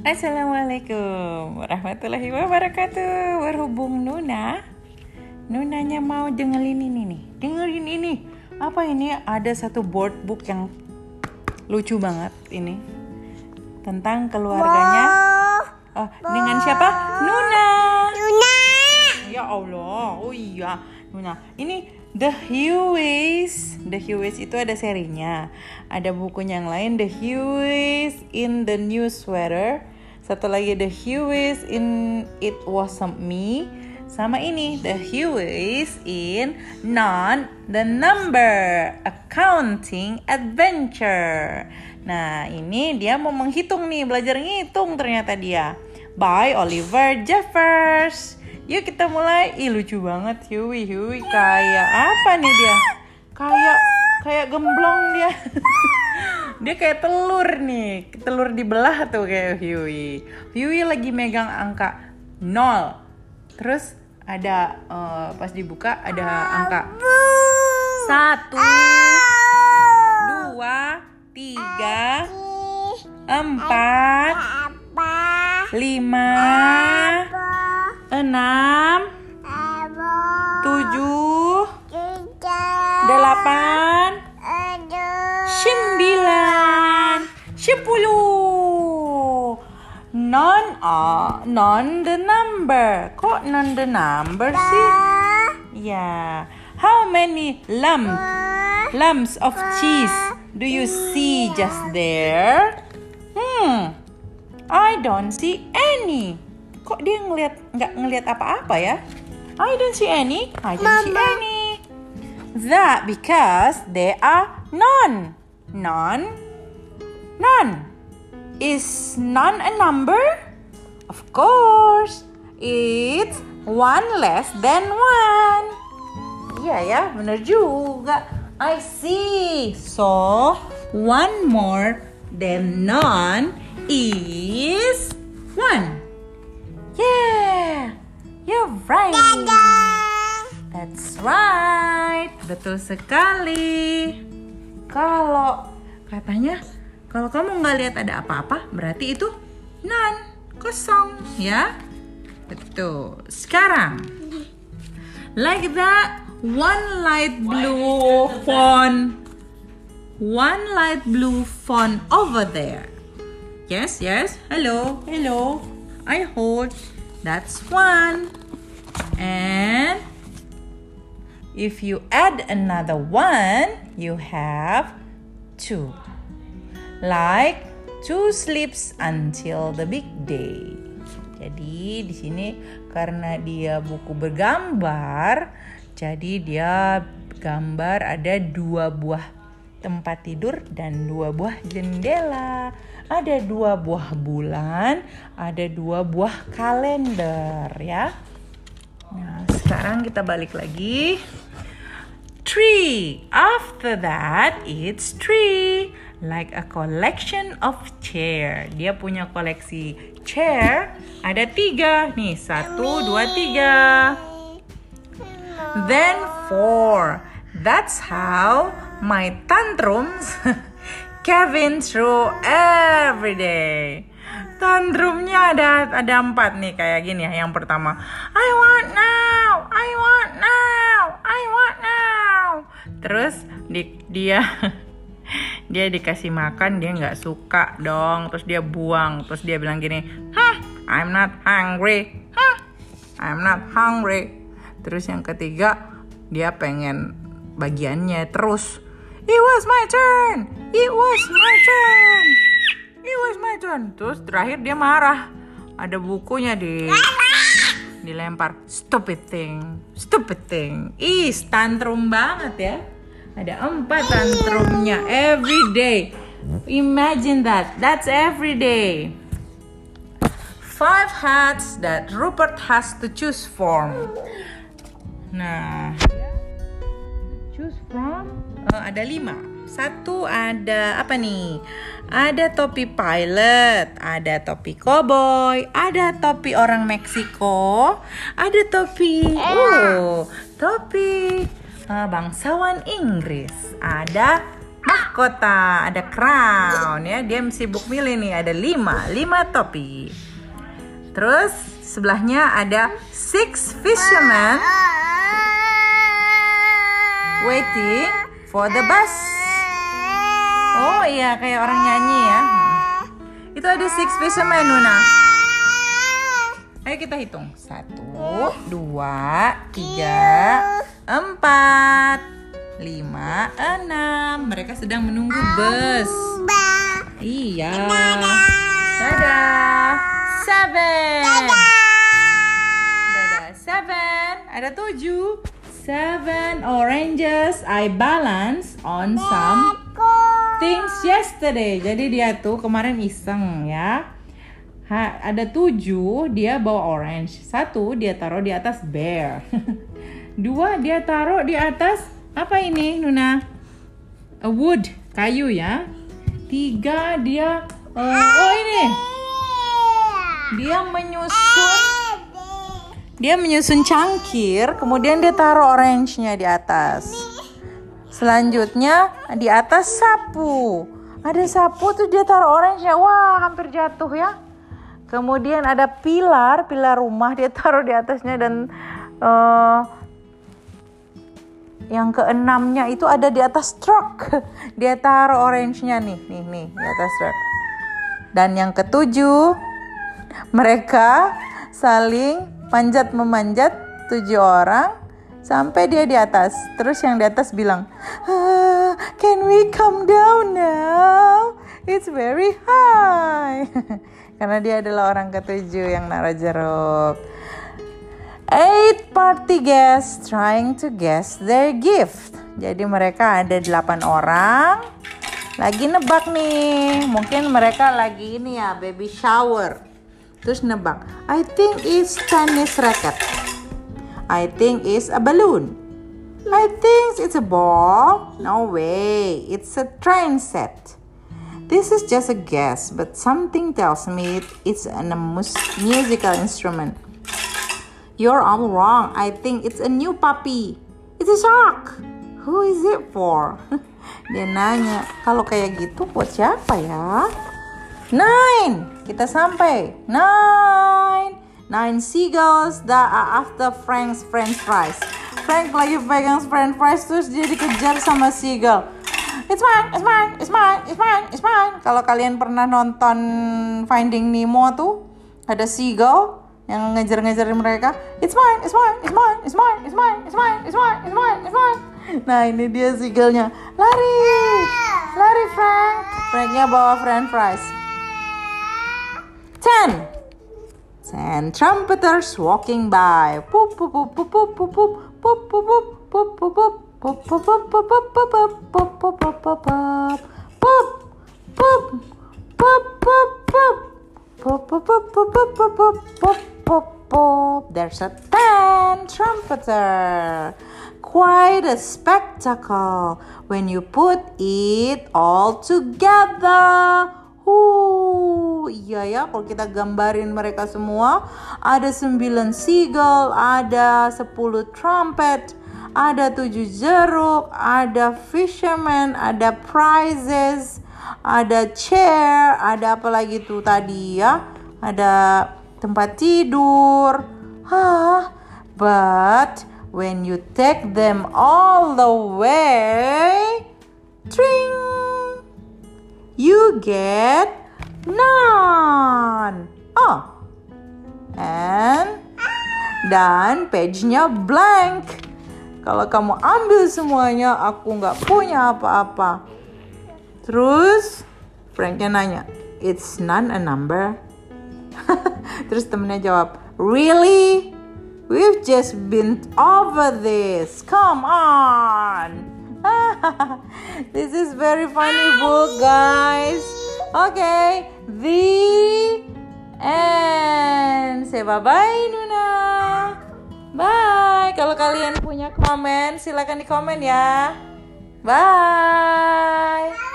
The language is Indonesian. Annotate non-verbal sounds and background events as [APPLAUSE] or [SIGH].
Assalamualaikum warahmatullahi wabarakatuh. Berhubung Nuna, Nunanya mau dengerin ini nih. Dengerin ini. Apa ini? Ada satu board book yang lucu banget ini tentang keluarganya. Oh, dengan siapa? Nuna. Luna. Ya Allah. Oh iya, Nuna. Ini The Hueys. The Hueys itu ada serinya. Ada bukunya yang lain The Hueys in the New Sweater. Satu lagi The Hueys in It Wasn't Me. Sama ini The Hueys in Non the Number Accounting Adventure. Nah, ini dia mau menghitung nih, belajar ngitung ternyata dia. By Oliver Jeffers. Yuk kita mulai. Ih lucu banget Huey Huey kayak apa nih dia? Kayak kayak gemblong dia. [LAUGHS] dia kayak telur nih. Telur dibelah tuh kayak Huey. Huey lagi megang angka 0. Terus ada eh, pas dibuka ada angka satu, dua, tiga, empat, lima, enam, Non ah, non the number. Kok non the number sih? Ya. How many lump lumps of cheese do you see just there? Hmm. I don't see any. Kok dia ngeliat nggak ngeliat apa-apa ya? I don't see any. I don't see Mama. any. That because they are none. None. None. Is none a number? Of course. It's one less than one. Iya ya, bener juga. I see. So, one more than none is one. Yeah, you're right. That's right. Betul sekali. Kalau katanya, kalau kamu nggak lihat ada apa-apa, berarti itu none, kosong, ya. Betul. Sekarang, like that, one light blue font, one light blue font over there. Yes, yes. Hello, hello. I hold. That's one. And if you add another one, you have two. Like two sleeps until the big day. Jadi di sini karena dia buku bergambar, jadi dia gambar ada dua buah tempat tidur dan dua buah jendela. Ada dua buah bulan, ada dua buah kalender ya. Nah, sekarang kita balik lagi. Tree. After that, it's tree. Like a collection of chair. Dia punya koleksi chair. Ada tiga. Nih, satu, dua, tiga. Then four. That's how my tantrums [LAUGHS] Kevin through every day. Tantrumnya ada ada empat nih kayak gini ya. Yang pertama, I want now, I want now, I want now. Terus di, dia [LAUGHS] dia dikasih makan dia nggak suka dong. Terus dia buang. Terus dia bilang gini, Hah, I'm not hungry. Hah, I'm not hungry. Terus yang ketiga dia pengen bagiannya terus. It was my turn. It was my turn. It was my turn. Terus terakhir dia marah. Ada bukunya di dilempar. Stupid thing. Stupid thing. Ih, tantrum banget ya. Ada empat tantrumnya every day. Imagine that. That's every day. Five hats that Rupert has to choose from. Nah, choose from eh, ada lima. Satu ada apa nih? Ada topi pilot, ada topi cowboy, ada topi orang Meksiko, ada topi oh, topi eh, bangsawan Inggris, ada mahkota, ada crown ya. Dia sibuk milih nih, ada lima, lima topi. Terus sebelahnya ada six fishermen waiting for the bus. Oh iya, kayak orang nyanyi ya. Hmm. Itu ada six fishermen, Nuna. Ayo kita hitung. Satu, dua, tiga, empat, lima, enam. Mereka sedang menunggu bus. Iya. Dadah. Seven. Dadah. Seven. Ada tujuh. Seven oranges I balance on some things yesterday. Jadi dia tuh kemarin iseng ya. Ha, ada tujuh dia bawa orange. Satu dia taruh di atas bear. [LAUGHS] Dua dia taruh di atas apa ini Nuna? A wood kayu ya. Tiga dia eh, oh ini dia menyusun dia menyusun cangkir, kemudian dia taruh orange-nya di atas. Selanjutnya di atas sapu. Ada sapu tuh dia taruh orange-nya. Wah, hampir jatuh ya. Kemudian ada pilar, pilar rumah dia taruh di atasnya dan uh, yang keenamnya itu ada di atas truk. [LAUGHS] Dia taruh orange-nya nih, nih, nih di atas truk. Dan yang ketujuh, mereka saling panjat memanjat tujuh orang sampai dia di atas. Terus yang di atas bilang, ah, "Can we come down now? It's very high." [LAUGHS] Karena dia adalah orang ketujuh yang naruh jeruk. Eight party guests trying to guess their gift. Jadi mereka ada delapan orang lagi nebak nih. Mungkin mereka lagi ini ya baby shower. Terus nebak. I think it's tennis racket. I think it's a balloon. I think it's a ball. No way. It's a train set. This is just a guess, but something tells me it's a mus- musical instrument. You're all wrong. I think it's a new puppy. It's a shark. Who is it for? [LAUGHS] Dia nanya, kalau kayak gitu buat siapa ya? Nine. Kita sampai. Nine. Nine seagulls that are after Frank's french fries. Frank lagi pegang french fries terus dia dikejar sama seagull. It's mine, it's mine, it's mine, it's mine, it's mine. Kalau kalian pernah nonton Finding Nemo tuh, ada seagull yang ngejar-ngejarin mereka. It's mine, it's mine, it's mine, it's mine, it's mine, it's mine, it's mine, it's mine, it's mine. Nah ini dia seagullnya. Lari, lari Frank. Franknya bawa french fries. Ten. Ten trumpeters walking by. There's a ten trumpeter quite a spectacle when you put it all together Uh, iya ya kalau kita gambarin mereka semua ada 9 seagull, ada 10 trumpet, ada tujuh jeruk, ada fisherman, ada prizes, ada chair, ada apa lagi tuh tadi ya? Ada tempat tidur. Hah, but when you take them all the way, tring, you get none. Oh, and dan page-nya blank. Kalau kamu ambil semuanya, aku nggak punya apa-apa. Terus Franknya nanya, it's not a number. [LAUGHS] Terus temennya jawab, really? We've just been over this. Come on. [LAUGHS] this is very funny book, guys. Okay, the end. Say bye-bye, Nuna. Bye. Kalau kalian punya komen, silakan di komen ya. Bye.